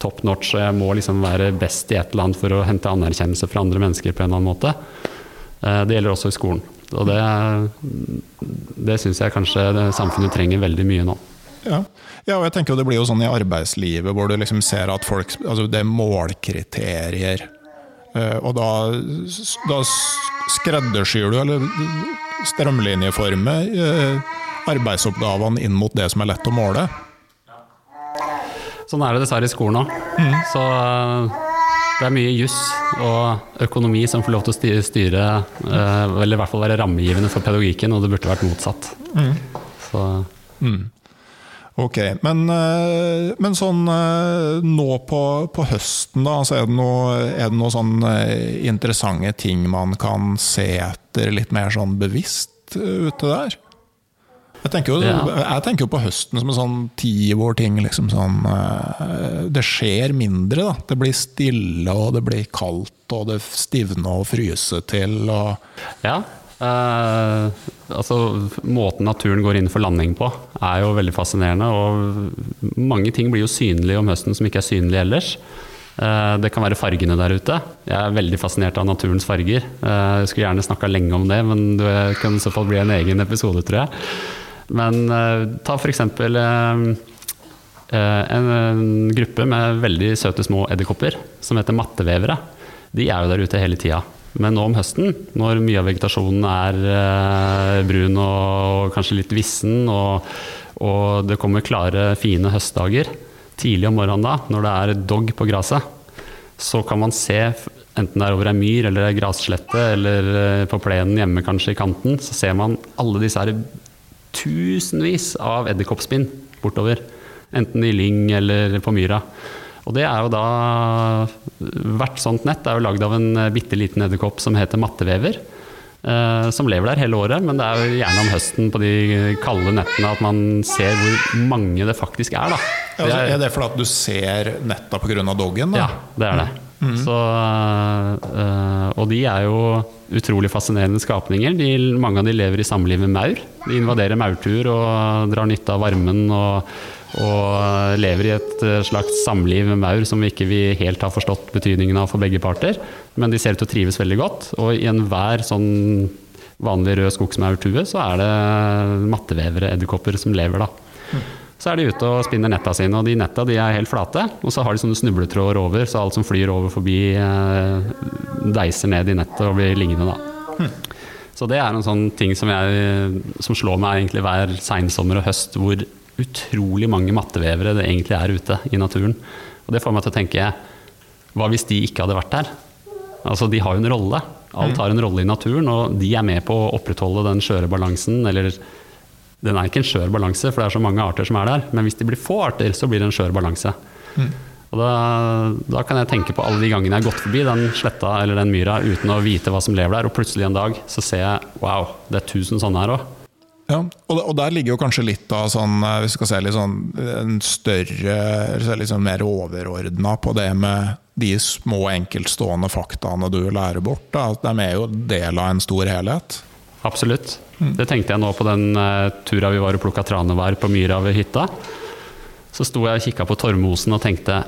top notch, jeg må liksom være best i et eller annet for å hente anerkjennelse fra andre mennesker på en eller annen måte. Uh, det gjelder også i skolen. Og det, det syns jeg kanskje samfunnet trenger veldig mye nå. Ja. Ja. og jeg tenker det blir jo sånn i arbeidslivet hvor du liksom ser at folk Altså det er målkriterier. Uh, og da, da skreddersyr du, eller strømlinjeformer, uh, arbeidsoppgavene inn mot det som er lett å måle. Sånn er det dessverre i skolen òg. Mm. Så uh, det er mye juss og økonomi som får lov til å styre, eller i hvert fall være rammegivende for pedagogikken, og det burde vært motsatt. Mm. Så mm. Ok, men, eh, men, sånn eh, nå på, på høsten, da, så er det noen noe sånn eh, interessante ting man kan se etter litt mer sånn bevisst ute der? Jeg tenker, jo, jeg tenker jo på høsten som en sånn tid hvor ting liksom sånn Det skjer mindre, da. Det blir stille, og det blir kaldt, og det stivner og fryser til. Og ja, Uh, altså, måten naturen går inn for landing på, er jo veldig fascinerende. Og mange ting blir jo synlige om høsten som ikke er synlige ellers. Eh, det kan være fargene der ute. Jeg er veldig fascinert av naturens farger. Eh, jeg skulle gjerne snakka lenge om det, men det kan i så fall bli en egen episode, tror jeg. Men ta f.eks. En, en gruppe med veldig søte små edderkopper som heter mattevevere. De er jo der ute hele tida. Men nå om høsten, når mye av vegetasjonen er eh, brun og kanskje litt vissen, og, og, det kommer klare, fine høstdager, tidlig om morgenen da, når det er dog på gresset, så kan man se, enten det er over ei myr eller ei grasslette eller eh, på plenen hjemme kanskje i kanten, så ser man alle disse her tusenvis av edderkoppspinn bortover. Enten i lyng eller på myra. Og det er jo da Hvert sånt nett er jo lagd av en eh, bitte liten edderkopp som heter mattevever. Eh, som lever der hele året, men det er jo gjerne om høsten på de kalde nettene at man ser hvor mange det faktisk er. Da. Det er, er, det fordi at du ser netta pga. doggen? Da? Ja, det er det. Mm. Så, øh, og de er jo utrolig fascinerende skapninger. De, mange av de lever i samliv med maur. De invaderer maurtur og drar nytte av varmen. og og lever i et eh, slags samliv med maur som vi ikke helt har forstått betydningen av for begge parter. Men de ser ut til å trives veldig godt, og i enhver sånn vanlig rød skogsmaurtue, så er det mattevevere, edderkopper, som lever, da. Så er de ute og spinner netta sine, og de netta de er helt flate. Og så har de sånne snubletråder over, så alt som flyr over forbi, eh, deiser ned i nettet og blir liggende, da. Så det er en sånn ting som, jeg, som slår meg egentlig hver seinsommer og høst, hvor utrolig mange mattevevere det egentlig er ute i naturen. Og det får meg til å tenke hva hvis de ikke hadde vært der? Altså, de har jo en rolle. Alt har en rolle i naturen, og de er med på å opprettholde den skjøre balansen, eller den er ikke en skjør balanse, for det er så mange arter som er der, men hvis det blir få arter, så blir det en skjør balanse. Og da, da, kan jeg tenke på alle de gangene jeg har gått forbi den sletta eller den myra uten å vite hva som lever der, og plutselig en dag så ser jeg wow, det er tusen sånne her òg. Ja, og, der ligger jo kanskje litt av sånn, eh, hvis vi skal se litt sånn en større, litt sånn mer overordna på det med de små enkeltstående faktaene du lærer bort. Da. De er jo del av en stor helhet. Absolutt. Det tenkte jeg nå på den uh, tura vi var og plukka tranevær på myra ved hytta. Så sto jeg og kikka på torvmosen og tenkte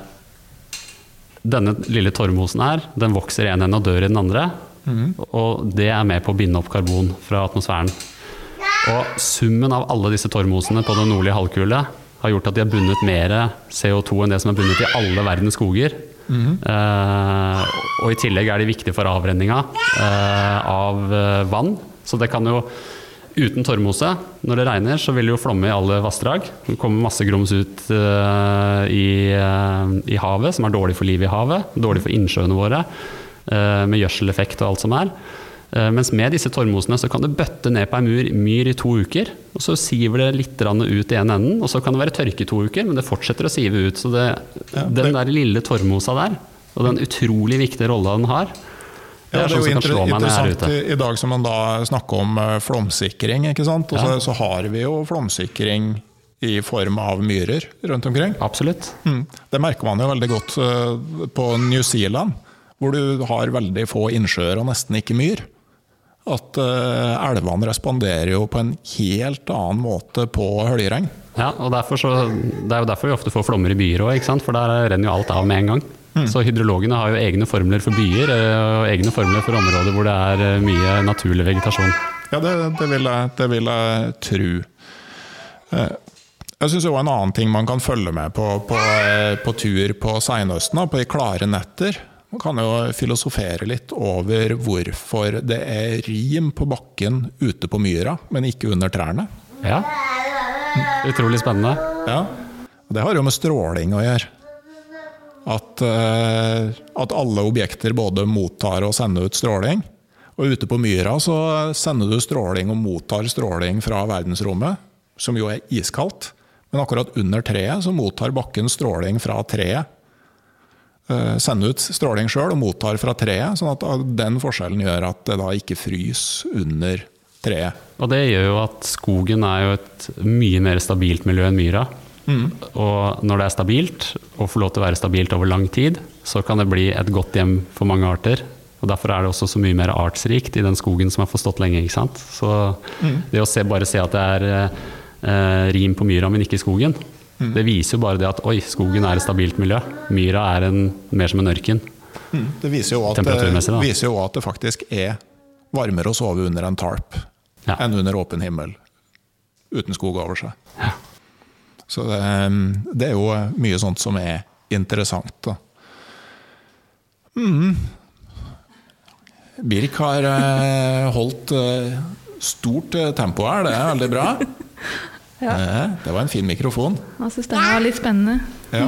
denne lille torvmosen her, den vokser i en ende og dør i den andre. Mm. Og det er med på å binde opp karbon fra atmosfæren. Og summen av alle disse torvmosene på den nordlige halvkule har gjort at de har bundet mer CO2 enn det som er bundet i alle verdens skoger. Mm. Eh, og i tillegg er de viktige for avrenninga eh, av eh, vann. Så det kan jo Uten torvmose, når det regner, så vil det jo flomme i alle vassdrag. Det kommer masse grums ut uh, i, uh, i, havet, som er dårlig for livet i havet. Dårlig for innsjøene våre, uh, med gjødseleffekt og alt som er. Mens med disse torvmosene så kan det bøtte ned på ei myr, myr, i to uker. og Så siver det litt ut i en enden, og så kan det være tørke i to uker, men det fortsetter å sive ut. Så det, ja, det... den der lille torvmosa der, og den utrolig viktige rolla den har, ja, det er jo inter interessant i, dag som man da snakker om uh, flomsikring. ikke sant? Og så, ja. så, har vi jo flomsikring i form av myrer rundt omkring. Absolutt. Mm. Det merker man jo veldig godt uh, på New Zealand, hvor du har veldig få innsjøer og nesten ikke myr. At uh, elvene responderer jo på en helt annen måte på høljregn. Ja, og så, Det er jo derfor vi ofte får flommer i byer òg, for der renner jo alt av med en gang. Mm. Så hydrologene har jo egne formler for byer eh, og egne formler for områder hvor det er eh, mye naturlig vegetasjon. Ja, det, det, vil, jeg, det vil, jeg, tro. Eh, jeg syns en annen ting man kan følge med på på, på tur på seinhøsten, på de klare netter. Man kan jo filosofere litt over hvorfor det er rim på bakken ute på myra, men ikke under trærne. Ja. Utrolig spennende. Ja. Det har jo med stråling å gjøre. At, eh, at, alle objekter både mottar og sender ut stråling. Og ute på myra så sender du stråling og mottar stråling fra verdensrommet, som jo er iskaldt. Men akkurat under treet så mottar bakken stråling fra treet. Eh, sender ut stråling sjøl og mottar fra treet, sånn at den forskjellen gjør at det da ikke fryser under treet. Og det gjør jo at skogen er jo et mye mer stabilt miljø enn myra. Mm. Og når det er stabilt, og får lov til å være stabilt over lang tid, så kan det bli et godt hjem for mange arter. Og Derfor er det også så mye mer artsrikt i den skogen som har fått stått lenge. ikke sant? Så mm. det å se, bare se at det er eh, rim på myra, men ikke i skogen, mm. det viser jo bare det at oi, skogen er et stabilt miljø. Myra er en, mer som en ørken. Mm. Det viser jo, at, det viser jo at det faktisk er varmere å sove under en tarp ja. enn under åpen himmel uten skog over seg. Ja. Så det, det, er jo mye sånt som er interessant. Da. Mm. Birk har eh, holdt eh, stort tempo her, det er veldig bra. Ja. Det var en fin mikrofon. Jeg syns den var litt spennende. Ja.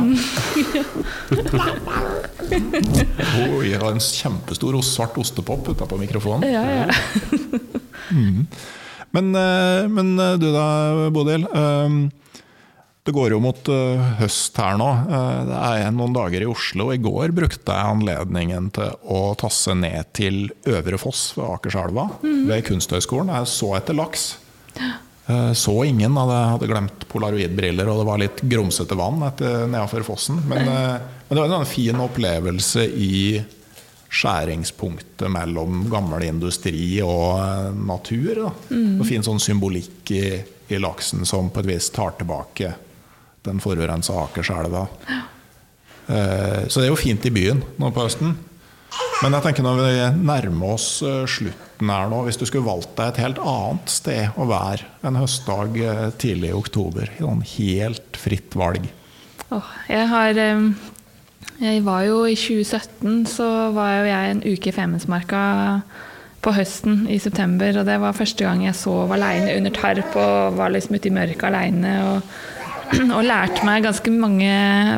Hun har en kjempestor svart ostepop utapå mikrofonen. Ja, ja. mm. men, men, du da, Bodil. Det går jo mot høst her nå. Det er noen dager i Oslo. I går brukte jeg anledningen til å tasse ned til Øvre Foss ved Akerselva, mm. ved Kunsthøgskolen. Jeg så etter laks. Uh, så ingen. Hadde, hadde glemt polaroidbriller, og det var litt grumsete vann nedenfor fossen. Men, men, det var en fin opplevelse i skjæringspunktet mellom gammel industri og natur. Da. Mm. Og fin sånn symbolikk i, i laksen som på et vis tar tilbake den forurensa Akerselva. Ja. så det er jo fint i byen nå på høsten. Men jeg tenker når vi nærmer oss eh, slutten her nå, hvis du skulle valgt deg et helt annet sted å være en høstdag eh, tidlig i oktober, i sånn helt fritt valg Åh, jeg har Jeg var jo i 2017, så var jo jeg en uke i Femundsmarka på høsten i september, og det var første gang jeg sov aleine under tarp og var liksom ute i mørket aleine. Og, og lærte meg ganske mange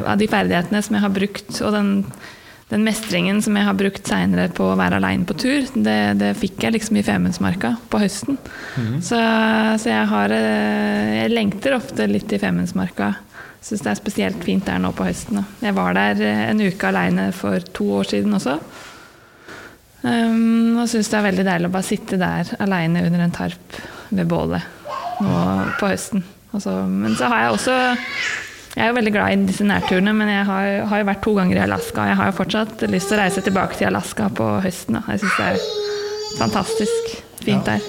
av de ferdighetene som jeg har brukt, og den, den mestringen som jeg har brukt seinere på å være aleine på tur, det, det, fikk jeg liksom i Femundsmarka på høsten. Mm. Så, så, jeg har Jeg lengter ofte litt i Femundsmarka. Syns det er spesielt fint der nå på høsten. Jeg var der en uke aleine for to år siden også. Um, og syns det er veldig deilig å bare sitte der aleine under en tarp ved bålet nå på høsten. Altså, men så har jeg også Jeg er jo veldig glad i disse nærturene, men jeg har, har jo vært to ganger i Alaska. Jeg har jo fortsatt lyst til å reise tilbake til Alaska på høsten. Da. Jeg syns det er fantastisk fint ja.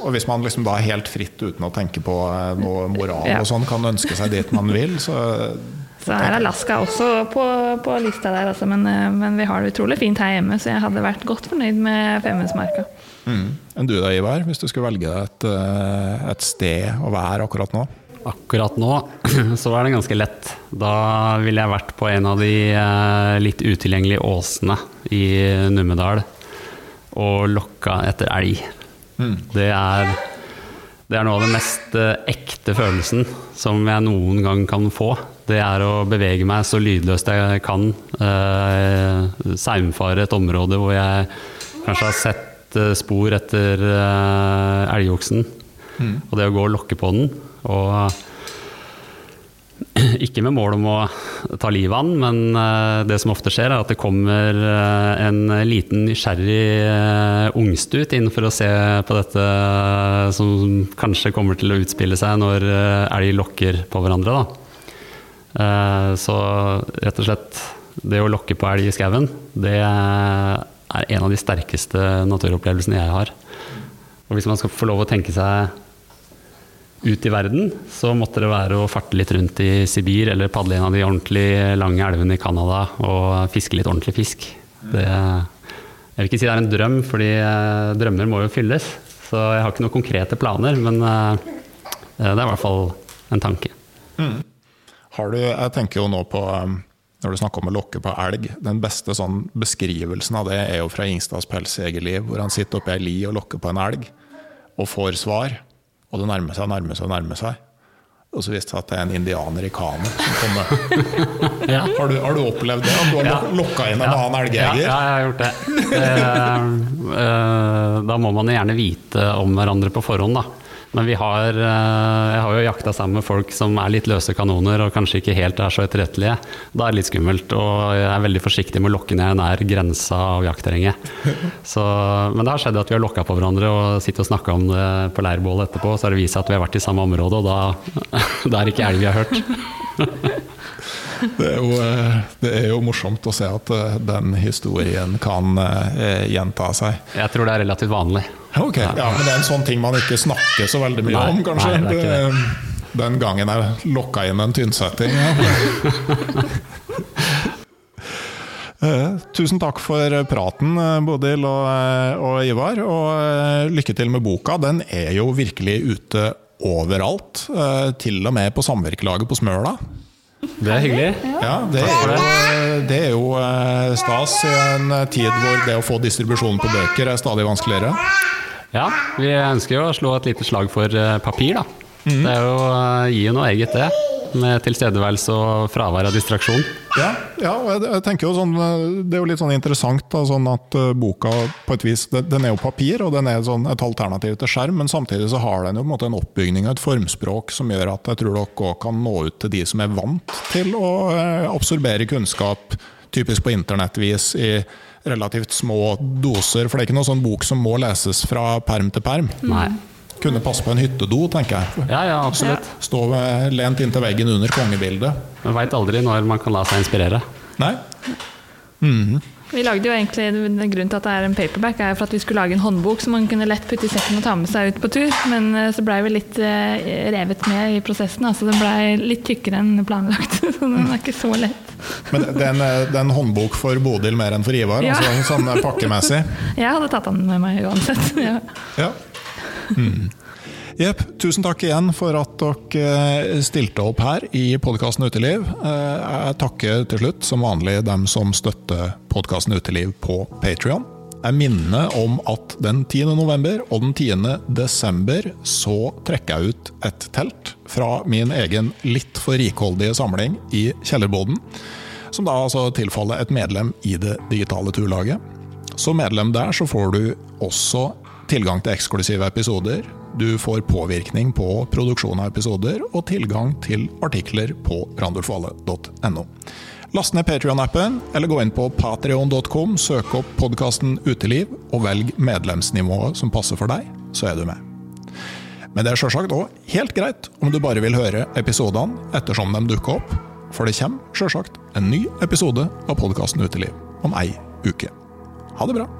Og hvis man liksom da helt fritt uten å tenke på eh, noe moral ja. og sånn, kan ønske seg dit man vil, så så er Alaska også på, på lista der, altså. men, eh, men, vi har det utrolig fint her hjemme, så jeg hadde vært godt fornøyd med Femundsmarka. Mm. Enn du da, Ivar, hvis du skulle velge et, eh, et sted å være akkurat nå? Akkurat nå så er det ganske lett. Da ville jeg vært på en av de eh, litt utilgjengelige åsene i Numedal og lokka etter elg. Mm. Det er det er noe av den mest ekte følelsen som jeg noen gang kan få det er å bevege meg så lydløst jeg kan. Eh, saumfare et område hvor jeg kanskje har sett eh, spor etter eh, elgoksen. Mm. Og det å gå og lokke på den. Og ikke med mål om å ta livet av den, men eh, det som ofte skjer, er at det kommer eh, en liten nysgjerrig eh, ungstut inn for å se på dette som kanskje kommer til å utspille seg når elg lokker på hverandre. Da. Eh, så rett og slett det å lokke på elg i skauen, det er en av de sterkeste naturopplevelsene jeg har. Og hvis man skal få lov å tenke seg ut i verden, så måtte det være å farte litt rundt i Sibir eller padle en av de ordentlig lange elvene i Canada og fiske litt ordentlig fisk. Det, jeg vil ikke si det er en drøm, fordi eh, drømmer må jo fylles. Så jeg har ikke noen konkrete planer, men eh, det er i hvert fall en tanke. Mm. Har du, jeg tenker jo nå på um, når du snakker om å lokke på elg, den beste sånn beskrivelsen av det er jo fra Ingstads pelsjegerliv, hvor han sitter oppi ei li og lokker på en elg, og får svar. Og det nærmer seg nærmer seg og nærmer seg. Og så viste det seg at det er en indianer i kano som kommer. ja. har, du, har, du, opplevd det? At du har ja. lokka inn en ja. annen elgjeger? Ja, jeg har gjort det. Eh, eh, da må man gjerne vite om hverandre på forhånd, da. Men vi har, eh, jeg har jo jakta sammen med folk som er litt løse kanoner og kanskje ikke helt er så etterrettelige. Da er det litt skummelt, og jeg er veldig forsiktig med å lokke ned nær grensa av jaktterrenget. men det har skjedd at vi har lokka på hverandre og sitter og snakka om det på leirbålet etterpå, så har det vist seg at vi har vært i samme område, og da, da er det ikke elg vi har hørt. Det er, jo, eh, det er, jo, morsomt å se at eh, den historien kan eh, gjenta seg. Jeg tror det er relativt vanlig. Ok, ja, Men det er en sånn ting man ikke snakker så veldig mye nei, om, kanskje? Nei, det er ikke det. Den gangen jeg lokka inn en tynnsetting. Ja. Tusen takk for praten, Bodil og, og, Ivar. Og lykke til med boka. Den er jo virkelig ute overalt. Til og med på samvirkelaget på Smøla. Det er hyggelig. Ja, det er jo, det er jo eh, stas i en tid hvor det å få distribusjon på bøker er stadig vanskeligere. Ja, vi ønsker jo å slå et lite slag for eh, papir, da. Mm. Det er jo, eh, gir jo noe eget, det med tilstedeværelse og fravær av distraksjon. Ja, ja og jeg, tenker jo sånn, Det er jo litt sånn interessant da, sånn at uh, boka på et vis, den er jo papir og den er sånn et alternativ til skjerm, men samtidig så har den jo på en måte en oppbygning av et formspråk som gjør at jeg tror dere òg kan nå ut til de som er vant til å absorbere kunnskap, typisk på internettvis, i relativt små doser. For det er ikke noen sånn bok som må leses fra perm til perm. Nei kunne passe på en hyttedo, tenker jeg. Ja, ja, absolutt. Stå lent inntil veggen under kongebildet. Man veit aldri når man kan la seg inspirere. Nei. Mm -hmm. Vi lagde jo egentlig, Grunnen til at det er en paperback, er for at vi skulle lage en håndbok som man kunne lett putte i sekken og ta med seg ut på tur. Men eh, så blei vi litt eh, revet med i prosessen. altså Den blei litt tykkere enn planlagt. Så den er ikke så lett. Men det er en, det er en håndbok for Bodil mer enn for Ivar, Ja. altså sånn pakkemessig? Jeg hadde tatt den med meg uansett. Ja. Ja. Mm. Jepp. Tusen takk igjen for at dere eh, stilte opp her i podkasten Uteliv. Eh, Jeg takker til slutt, som vanlig, dem som støtter podkasten Uteliv på Patrion. Jeg minner om at den 10. november og den 10. desember så trekker jeg ut et telt fra min egen litt for rikholdige samling i kjellerboden, som da altså tilfaller et medlem i det digitale turlaget. Som medlem der så får du også tilgang til eksklusive episoder. Du får påvirkning på produksjon av episoder, og tilgang til artikler på randulfale.no. Last ned Patrion-appen, eller gå inn på patrion.com, søk opp podkasten Uteliv, og velg medlemsnivået som passer for deg, så er du med. Men det er sjølsagt òg helt greit om du bare vil høre episodene ettersom de dukker opp, for det kommer sjølsagt en ny episode av podkasten Uteliv om ei uke. Ha det bra!